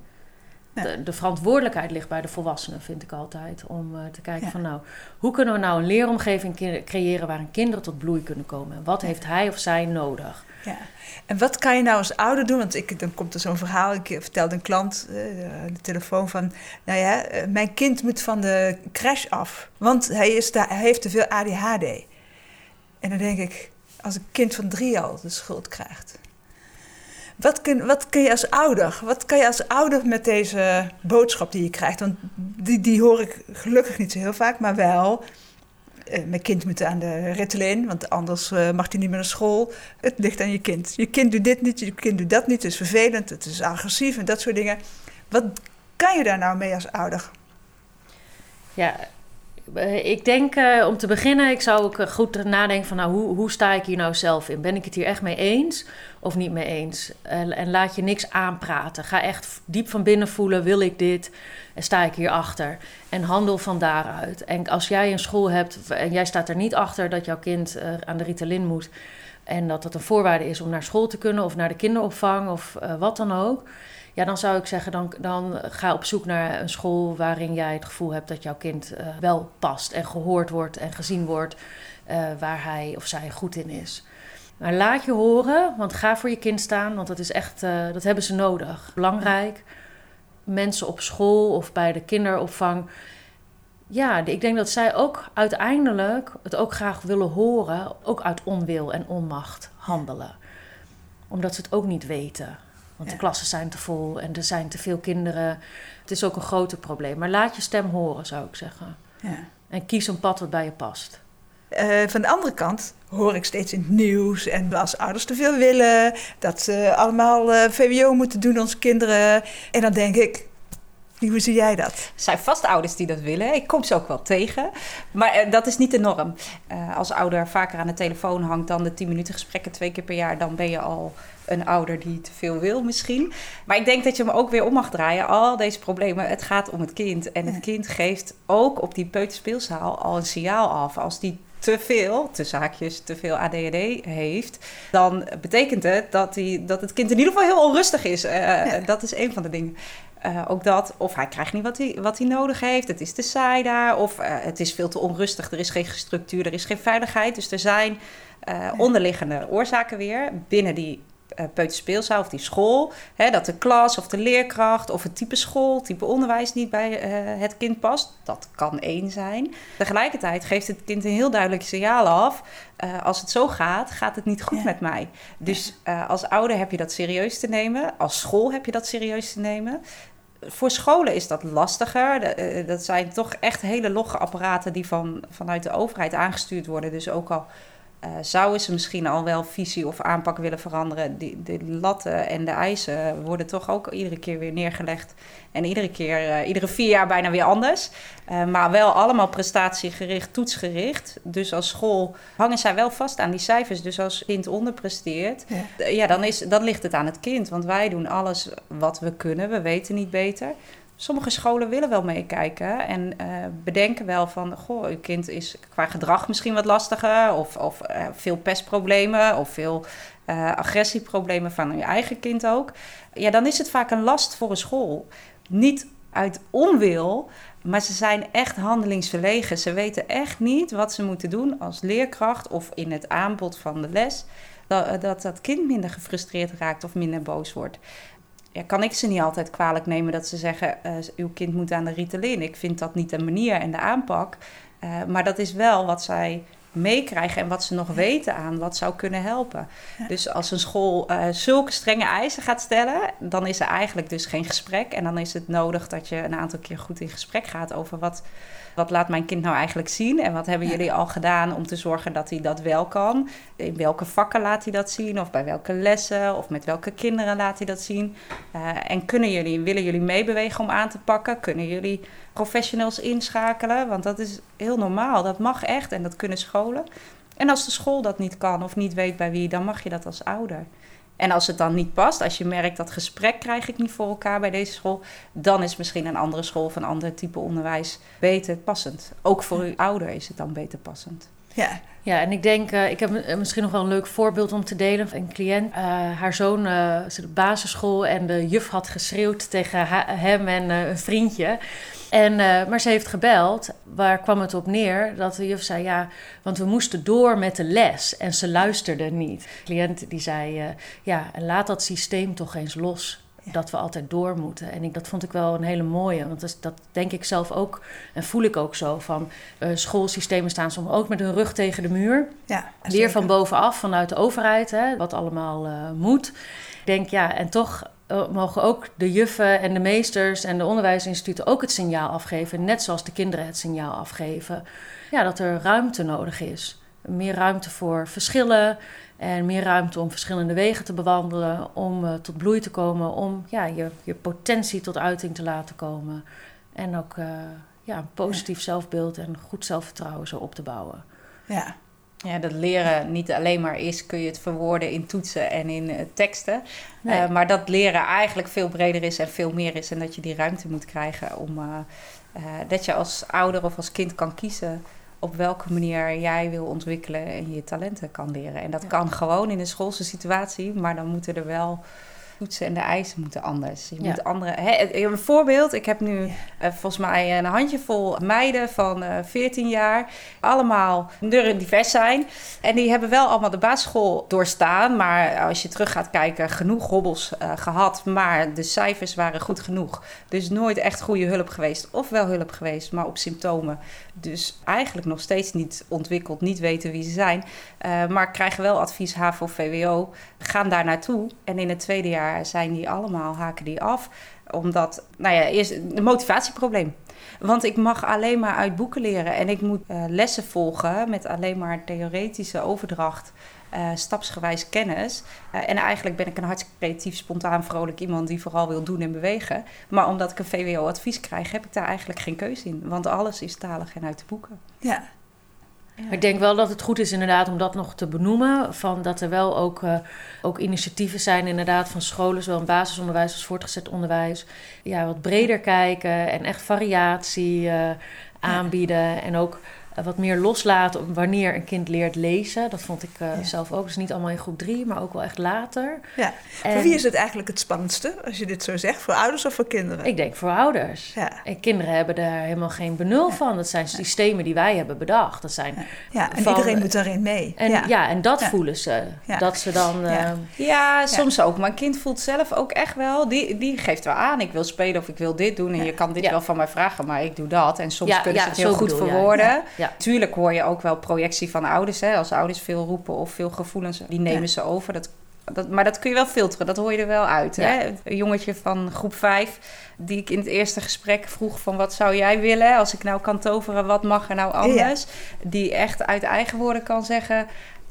De, de, verantwoordelijkheid ligt bij de volwassenen, vind ik altijd. Om uh, te kijken van nou, hoe kunnen we nou een leeromgeving creëren waarin kinderen tot bloei kunnen komen? Wat heeft hij of zij nodig? Ja. En wat kan je nou als ouder doen? Want ik, dan komt er zo'n verhaal. Ik vertelde een klant uh, de telefoon van... Nou ja, mijn kind moet van de crash af. Want hij, is daar, hij heeft te veel ADHD. En dan denk ik, als een kind van drie al de schuld krijgt... Wat kun, wat je als ouder, wat kan je als ouder met deze boodschap die je krijgt? Want die, die hoor ik gelukkig niet zo heel vaak, maar wel. Eh, mijn kind moet aan de Ritalin, want anders uh, mag hij niet meer naar school. Het ligt aan je kind. Je kind doet dit niet, je kind doet dat niet. Het is vervelend, het is agressief en dat soort dingen. Wat kan je daar nou mee als ouder? Ja, eh, ik denk om te beginnen, ik zou ook goed nadenken van nou, hoe, hoe sta ik hier nou zelf in? Ben ik het hier echt mee eens of niet mee eens? En, laat je niks aanpraten. Ga echt diep van binnen voelen, wil ik dit? En sta ik hier achter? En handel van daaruit. En als jij een school hebt en jij staat er niet achter dat jouw kind uh, aan de Ritalin moet... en dat dat een voorwaarde is om naar school te kunnen of naar de kinderopvang of wat dan ook ja, dan zou ik zeggen, dan, dan ga op zoek naar een school waarin jij het gevoel hebt dat jouw kind uh, wel past en gehoord wordt en gezien wordt waar hij of zij goed in is. Maar laat je horen, want ga voor je kind staan, want dat is echt, uh, dat hebben ze nodig. Belangrijk. Mensen op school of bij de kinderopvang. Ja, ik denk dat zij ook uiteindelijk het ook graag willen horen, ook uit onwil en onmacht handelen. Omdat ze het ook niet weten. Want de klassen zijn te vol en er zijn te veel kinderen. Het is ook een groter probleem. Maar laat je stem horen, zou ik zeggen. Ja. En kies een pad wat bij je past. Uh, van de andere kant hoor ik steeds in het nieuws en als ouders te veel willen, dat ze allemaal uh, VWO moeten doen, onze kinderen. En dan denk ik, hoe zie jij dat? Er zijn vast ouders die dat willen. Ik kom ze ook wel tegen. Maar uh, dat is niet de norm. Uh, als ouder vaker aan de telefoon hangt dan de 10 minuten gesprekken twee keer per jaar, dan ben je al een ouder die te veel wil misschien. Maar ik denk dat je hem ook weer om mag draaien. Al deze problemen, het gaat om het kind. En het kind geeft ook op die peuterspeelzaal al een signaal af. Als die te veel, te zaakjes, te veel ADHD heeft, dan betekent het dat, die, dat het kind in ieder geval heel onrustig is. Uh, Dat is een van de dingen. Uh, ook dat, of hij krijgt niet wat hij, wat hij nodig heeft, het is te saai daar, of uh, het is veel te onrustig, er is geen structuur, er is geen veiligheid. Dus er zijn onderliggende oorzaken weer binnen die peuterspeelzaal of die school. Hè, dat de klas of de leerkracht of het type school, type onderwijs niet bij uh, het kind past. Dat kan één zijn. Tegelijkertijd geeft het kind een heel duidelijk signaal af. Uh, als het zo gaat, gaat het niet goed ja. met mij. Dus als ouder heb je dat serieus te nemen. Als school heb je dat serieus te nemen. Voor scholen is dat lastiger. Dat zijn toch echt hele logge apparaten die van, vanuit de overheid aangestuurd worden. Dus ook al uh, zouden ze misschien al wel visie of aanpak willen veranderen? Die, de latten en de eisen worden toch ook iedere keer weer neergelegd. En iedere keer, uh, iedere vier jaar bijna weer anders. Uh, maar wel allemaal prestatiegericht, toetsgericht. Dus als school hangen zij wel vast aan die cijfers. Dus als kind onderpresteert, ja, ja dan, is, dan ligt het aan het kind. Want wij doen alles wat we kunnen. We weten niet beter sommige scholen willen wel meekijken en uh, bedenken wel van, goh, uw kind is qua gedrag misschien wat lastiger, of, of uh, veel pestproblemen, of veel uh, agressieproblemen van uw eigen kind ook. Ja, dan is het vaak een last voor een school. Niet uit onwil, maar ze zijn echt handelingsverlegen. Ze weten echt niet wat ze moeten doen als leerkracht of in het aanbod van de les. Dat, dat dat kind minder gefrustreerd raakt of minder boos wordt ja, kan ik ze niet altijd kwalijk nemen dat ze zeggen: uh, uw kind moet aan de Ritalin. Ik vind dat niet de manier en de aanpak. Uh, maar dat is wel wat zij meekrijgen en wat ze nog weten aan wat zou kunnen helpen. Ja. Dus als een school uh, zulke strenge eisen gaat stellen, dan is er eigenlijk dus geen gesprek. En dan is het nodig dat je een aantal keer goed in gesprek gaat over wat wat laat mijn kind nou eigenlijk zien? En wat hebben jullie al gedaan om te zorgen dat hij dat wel kan? In welke vakken laat hij dat zien? Of bij welke lessen? Of met welke kinderen laat hij dat zien? Uh, en kunnen jullie, willen jullie meebewegen om aan te pakken? Kunnen jullie professionals inschakelen? Want dat is heel normaal. Dat mag echt en dat kunnen scholen. En als de school dat niet kan of niet weet bij wie, dan mag je dat als ouder. En als het dan niet past, als je merkt dat gesprek krijg ik niet voor elkaar bij deze school, dan is misschien een andere school of een ander type onderwijs beter passend. Ook voor uw ouder is het dan beter passend. Ja, ja, en ik denk, uh, ik heb misschien nog wel een leuk voorbeeld om te delen. Een cliënt, uh, haar zoon uh, zit op basisschool en de juf had geschreeuwd tegen hem en een vriendje. En, maar ze heeft gebeld, waar kwam het op neer? Dat de juf zei, ja, want we moesten door met de les en ze luisterde niet. De cliënt die zei, ja, laat dat systeem toch eens los dat we altijd door moeten. En ik, dat vond ik wel een hele mooie. Want dat, dat denk ik zelf ook en voel ik ook zo. Van uh, schoolsystemen staan soms ook met hun rug tegen de muur. Ja, Weer van bovenaf, vanuit de overheid, hè, wat allemaal moet. Denk ja, en toch uh, mogen ook de juffen en de meesters en de onderwijsinstituten ook het signaal afgeven. Net zoals de kinderen het signaal afgeven. Ja, dat er ruimte nodig is. Meer ruimte voor verschillen en meer ruimte om verschillende wegen te bewandelen, om uh, tot bloei te komen, om ja, je, je potentie tot uiting te laten komen. En ook uh, ja, een positief ja. zelfbeeld en goed zelfvertrouwen zo op te bouwen. Ja. Ja, dat leren niet alleen maar is, kun je het verwoorden in toetsen en in uh, teksten. Nee. maar dat leren eigenlijk veel breder is en veel meer is. En dat je die ruimte moet krijgen om dat je als ouder of als kind kan kiezen op welke manier jij wil ontwikkelen en je talenten kan leren. En dat ja. kan gewoon in een schoolse situatie, maar dan moeten er wel toetsen en de eisen moeten anders. Je ja. moet andere. Hè, een voorbeeld: ik heb nu ja. uh, volgens mij een handjevol meiden van uh, 14 jaar, allemaal divers zijn. En die hebben wel allemaal de basisschool doorstaan, maar als je terug gaat kijken, genoeg hobbels uh, gehad, maar de cijfers waren goed genoeg. Dus nooit echt goede hulp geweest, of wel hulp geweest, maar op symptomen. Dus eigenlijk nog steeds niet ontwikkeld, niet weten wie ze zijn. Maar krijgen wel advies HAVO, VWO, gaan daar naartoe. En in het tweede jaar zijn die allemaal, haken die af. Omdat, nou ja, eerst een motivatieprobleem. Want ik mag alleen maar uit boeken leren en ik moet uh, lessen volgen met alleen maar theoretische overdracht. Uh, stapsgewijs kennis. Uh, en eigenlijk ben ik een hartstikke creatief, spontaan, vrolijk iemand die vooral wil doen en bewegen. Maar omdat ik een VWO-advies krijg, heb ik daar eigenlijk geen keuze in. Want alles is talig en uit de boeken. Ja. Ik denk wel dat het goed is inderdaad om dat nog te benoemen. Van dat er wel ook, uh, ook initiatieven zijn inderdaad van scholen, zowel in basisonderwijs als voortgezet onderwijs. Ja, wat breder kijken en echt variatie uh, aanbieden. Ja. En ook wat meer loslaten wanneer een kind leert lezen. Dat vond ik ja. zelf ook. Dus niet allemaal in groep drie, maar ook wel echt later. Ja. En voor wie is het eigenlijk het spannendste, als je dit zo zegt? Voor ouders of voor kinderen? Ik denk voor ouders. Ja. En kinderen hebben daar helemaal geen benul van. Dat zijn systemen die wij hebben bedacht. Dat zijn ja, en van, iedereen moet daarin mee. En, ja. en dat voelen ze. Dat ze dan... Ja, uh, ja soms ook. Maar een kind voelt zelf ook echt wel... Die, die geeft wel aan, ik wil spelen of ik wil dit doen. En je kan dit wel van mij vragen, maar ik doe dat. En soms kunnen ze het heel goed bedoel, verwoorden. Tuurlijk hoor je ook wel projectie van ouders. Hè? Als ouders veel roepen of veel gevoelens, die nemen ze over. Dat, dat, maar dat kun je wel filteren, dat hoor je er wel uit. Ja. Hè? Een jongetje van groep 5, die ik in het eerste gesprek vroeg van wat zou jij willen? Als ik nou kan toveren, wat mag er nou anders? Ja. Die echt uit eigen woorden kan zeggen,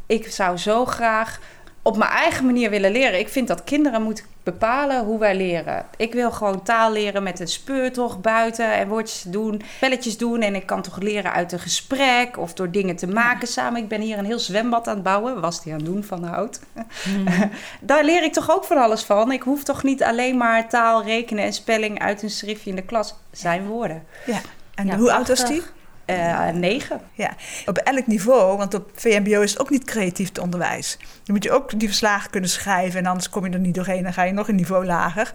ik zou zo graag op mijn eigen manier willen leren. Ik vind dat kinderen moeten bepalen hoe wij leren. Ik wil gewoon taal leren met een speurtocht buiten en woordjes doen, spelletjes doen. En ik kan toch leren uit een gesprek of door dingen te maken samen. Ik ben hier een heel zwembad aan het bouwen, was die aan het doen van hout. Mm. (laughs) Daar leer ik toch ook van alles van. Ik hoef toch niet alleen maar taal, rekenen en spelling uit een schriftje in de klas. Zijn woorden. Ja. En ja, hoe oud was die? Uh, negen. Ja, op elk niveau, want op VMBO is het ook niet creatief het onderwijs. Dan moet je ook die verslagen kunnen schrijven en anders kom je er niet doorheen. Dan ga je nog een niveau lager,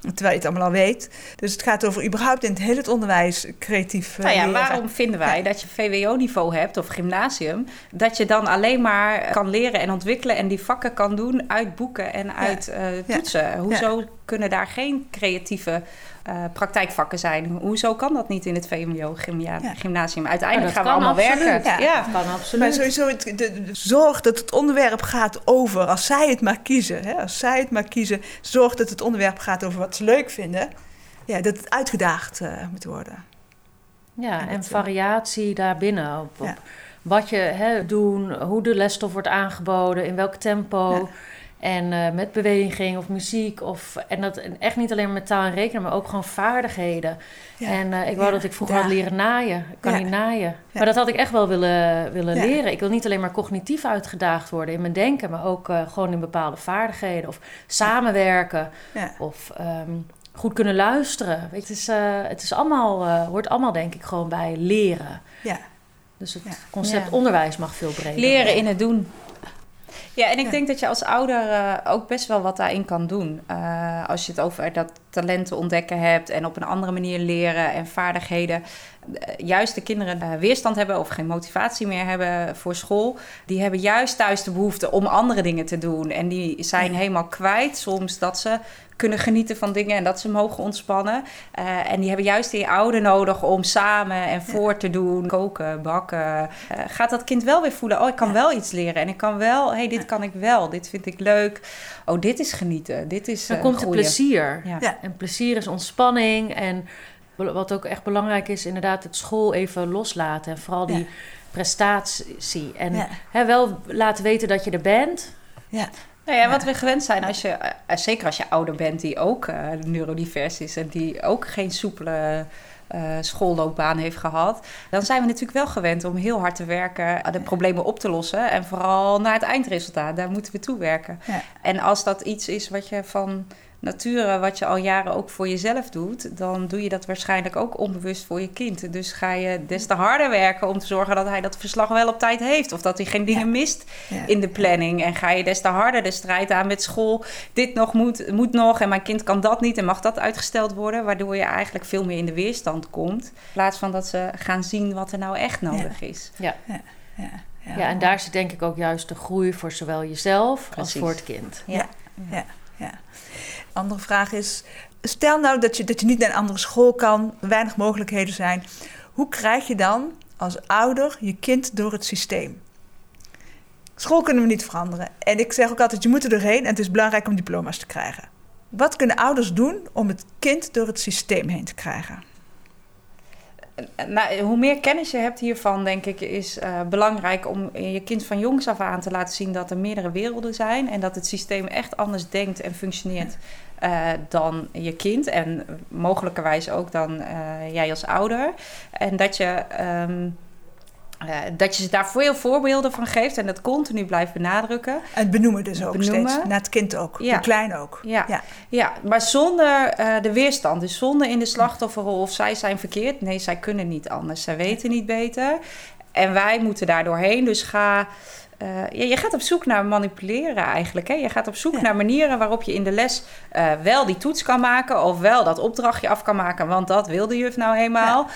terwijl je het allemaal al weet. Dus het gaat over überhaupt in het hele onderwijs creatief uh, Nou ja, leren. waarom vinden wij ja. dat je VWO-niveau hebt of gymnasium, dat je dan alleen maar kan leren en ontwikkelen en die vakken kan doen uit boeken en uit ja. uh, toetsen? Hoezo kunnen daar geen creatieve uh, praktijkvakken zijn. Hoezo kan dat niet in het VMBO ja. gymnasium? Uiteindelijk gaan we allemaal absoluut. werken. Ja, ja. Dat kan absoluut. Maar sowieso het, de, de, zorg dat het onderwerp gaat over, als zij het maar kiezen, hè, als zij het maar kiezen, zorg dat het onderwerp gaat over wat ze leuk vinden, ja, dat het uitgedaagd uh, moet worden. Ja, en, en variatie daarbinnen op, op wat je hè, doen, hoe de lesstof wordt aangeboden, in welk tempo. En uh, met beweging of muziek. Of, en dat echt niet alleen met taal en rekenen, maar ook gewoon vaardigheden. Ja. En uh, ik wou ja. dat ik vroeger had leren naaien. Ik kan niet naaien. Maar dat had ik echt wel willen, willen leren. Ik wil niet alleen maar cognitief uitgedaagd worden in mijn denken, maar ook uh, gewoon in bepaalde vaardigheden. Of samenwerken. Of um, goed kunnen luisteren. Weet, het, is, het is allemaal, hoort allemaal denk ik gewoon bij leren. Ja. Dus het concept onderwijs mag veel breder. Leren in het doen. Ja, en ik ja. denk dat je als ouder uh, ook best wel wat daarin kan doen. Uh, als je het over dat talenten ontdekken hebt en op een andere manier leren en vaardigheden. Juist de kinderen uh, weerstand hebben of geen motivatie meer hebben voor school, die hebben juist thuis de behoefte om andere dingen te doen. En die zijn helemaal kwijt soms dat ze kunnen genieten van dingen en dat ze mogen ontspannen. Uh, en die hebben juist die ouder nodig om samen en voor te doen, koken, bakken. Uh, gaat dat kind wel weer voelen, oh, ik kan wel iets leren en ik kan wel, hé, hey, dit kan ik wel, dit vind ik leuk. Oh, dit is genieten, dit is Dan uh, komt er plezier. Ja. ja. En plezier is ontspanning en wat ook echt belangrijk is, inderdaad het school even loslaten en vooral die prestatie. En hè, wel laten weten dat je er bent. Ja. Nou ja, wat we gewend zijn, als je, zeker als je ouder bent die ook uh, neurodivers is en die ook geen soepele uh, schoolloopbaan heeft gehad, dan zijn we natuurlijk wel gewend om heel hard te werken, de problemen op te lossen en vooral naar het eindresultaat. Daar moeten we toe werken. Ja. En als dat iets is wat je van nature, wat je al jaren ook voor jezelf doet, dan doe je dat waarschijnlijk ook onbewust voor je kind. Dus ga je des te harder werken om te zorgen dat hij dat verslag wel op tijd heeft. Of dat hij geen dingen ja. mist ja. in de planning. En ga je des te harder de strijd aan met school. Dit nog moet, moet nog en mijn kind kan dat niet en mag dat uitgesteld worden. Waardoor je eigenlijk veel meer in de weerstand komt. In plaats van dat ze gaan zien wat er nou echt nodig ja. is. Ja. Ja. Ja. ja, en daar zit denk ik ook juist de groei voor zowel jezelf Precies. als voor het kind. Ja, ja, ja. Andere vraag is: stel nou dat je, dat je niet naar een andere school kan, weinig mogelijkheden zijn. Hoe krijg je dan als ouder je kind door het systeem? School kunnen we niet veranderen. En ik zeg ook altijd: je moet er doorheen en het is belangrijk om diploma's te krijgen. Wat kunnen ouders doen om het kind door het systeem heen te krijgen? Nou, hoe meer kennis je hebt hiervan, denk ik, is uh, belangrijk om je kind van jongs af aan te laten zien dat er meerdere werelden zijn en dat het systeem echt anders denkt en functioneert uh, dan je kind en mogelijkerwijs ook dan uh, jij als ouder. En dat je. Um, uh, dat je ze daar veel voorbeelden van geeft en dat continu blijft benadrukken. En benoemen dus ook benoemen. steeds, naar het kind ook, ja. de klein ook. Ja, ja. ja maar zonder de weerstand, dus zonder in de slachtofferrol of zij zijn verkeerd. Nee, zij kunnen niet anders, zij weten niet beter. En wij moeten daar doorheen, dus ga... Uh, je gaat op zoek naar manipuleren eigenlijk. Hè? Je gaat op zoek naar manieren waarop je in de les uh, wel die toets kan maken... of wel dat opdrachtje af kan maken, want dat wil de juf nou. Ja.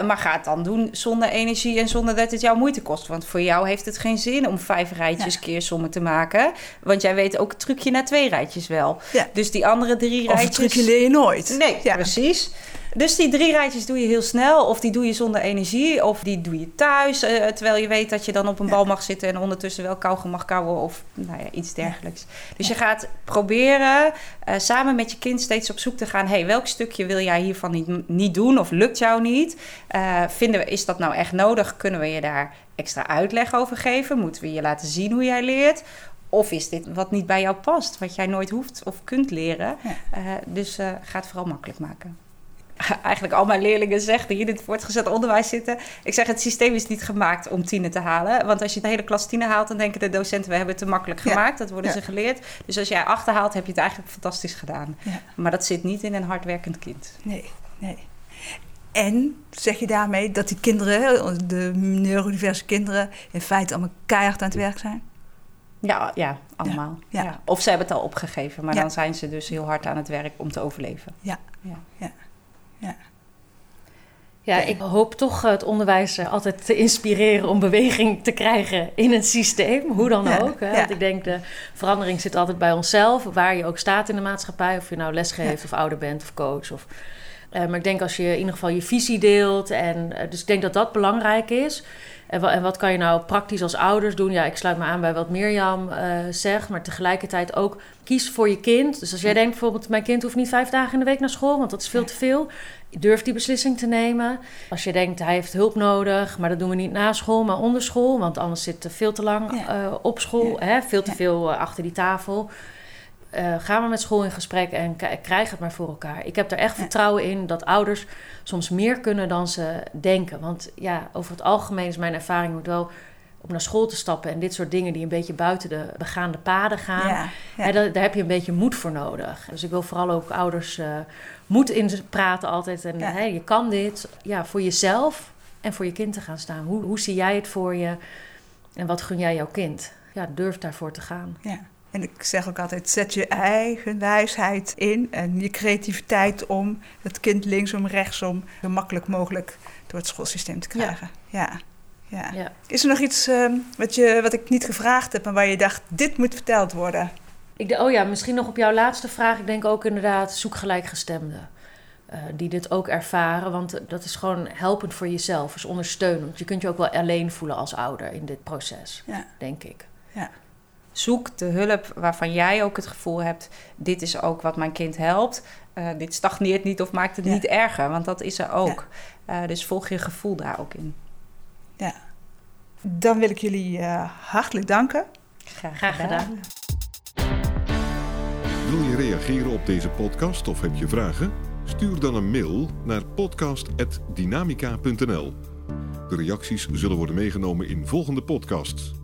Uh, maar ga het dan doen zonder energie en zonder dat het jou moeite kost. Want voor jou heeft het geen zin om vijf rijtjes keer sommen te maken. Want jij weet ook het trucje naar twee rijtjes wel. Dus die andere drie rijtjes... Of het trucje leer je nooit. Nee, precies. Dus die drie rijtjes doe je heel snel. Of die doe je zonder energie. Of die doe je thuis. Uh, terwijl je weet dat je dan op een bal mag zitten en ondertussen wel kauwgom mag kauwen. Of nou ja, iets dergelijks. Dus je gaat proberen uh, samen met je kind steeds op zoek te gaan. hey, welk stukje wil jij hiervan niet, niet doen? Of lukt jou niet? Uh, vinden we, is dat nou echt nodig? Kunnen we je daar extra uitleg over geven? Moeten we je laten zien hoe jij leert? Of is dit wat niet bij jou past, wat jij nooit hoeft of kunt leren? Ja. Uh, dus uh, ga het vooral makkelijk maken. (laughs) Eigenlijk al mijn leerlingen zeggen die in het voortgezet onderwijs zitten. Ik zeg, het systeem is niet gemaakt om tienen te halen. Want als je de hele klas tienen haalt, dan denken de docenten... we hebben het te makkelijk gemaakt, ja. dat worden ja. ze geleerd. Dus als jij achterhaalt, heb je het eigenlijk fantastisch gedaan. Ja. Maar dat zit niet in een hardwerkend kind. Nee, nee. En zeg je daarmee dat die kinderen, de neurodiverse kinderen... in feite allemaal keihard aan het werk zijn? Ja, ja allemaal. Ja. Ja. Of ze hebben het al opgegeven, maar dan zijn ze dus heel hard aan het werk om te overleven. Ja, ja. Ja. ja. Ik hoop toch het onderwijs altijd te inspireren om beweging te krijgen in het systeem, hoe dan ja, ook. Hè? Ja. Want ik denk de verandering zit altijd bij onszelf, waar je ook staat in de maatschappij, of je nou lesgeeft ja. of ouder bent of coach. Of, uh, maar ik denk als je in ieder geval je visie deelt, en, uh, dus ik denk dat dat belangrijk is. En, en, wat kan je nou praktisch als ouders doen? Ja, ik sluit me aan bij wat Mirjam uh, zegt, maar tegelijkertijd ook kies voor je kind. Dus als jij denkt bijvoorbeeld, mijn kind hoeft niet vijf dagen in de week naar school, want dat is veel te veel. Durf die beslissing te nemen. Als je denkt, hij heeft hulp nodig, maar dat doen we niet na school, maar onder school, want anders zit hij veel te lang ja. uh, op school, ja. hè? veel te ja. veel uh, achter die tafel. Uh, gaan we met school in gesprek en krijg het maar voor elkaar. Ik heb er echt vertrouwen in dat ouders soms meer kunnen dan ze denken. Want ja, over het algemeen is mijn ervaring moet wel om naar school te stappen en dit soort dingen die een beetje buiten de begaande paden gaan. Ja, ja. Hè, daar, daar, heb je een beetje moed voor nodig. Dus ik wil vooral ook ouders uh, moed in praten altijd. En hè, je kan dit ja, voor jezelf en voor je kind te gaan staan. Hoe, hoe zie jij het voor je en wat gun jij jouw kind? Ja, durf daarvoor te gaan. Ja. En ik zeg ook altijd, zet je eigen wijsheid in en je creativiteit om het kind linksom, rechtsom, zo makkelijk mogelijk door het schoolsysteem te krijgen. Ja. ja. ja. Is er nog iets uh, wat, je, wat ik niet gevraagd heb, maar waar je dacht, dit moet verteld worden? Ik oh ja, misschien nog op jouw laatste vraag. Ik denk ook inderdaad, zoek gelijkgestemden. Uh, die dit ook ervaren, want dat is gewoon helpend voor jezelf, dus ondersteunend. Je kunt je ook wel alleen voelen als ouder in dit proces, ja. denk ik. Ja zoek de hulp waarvan jij ook het gevoel hebt: dit is ook wat mijn kind helpt. Uh, dit stagneert niet of maakt het ja. niet erger, want dat is er ook. Ja. Uh, dus volg je gevoel daar ook in. Ja, dan wil ik jullie uh, hartelijk danken. Graag, Graag gedaan. Wil je reageren op deze podcast of heb je vragen? Stuur dan een mail naar podcast.dynamica.nl. De reacties zullen worden meegenomen in volgende podcasts.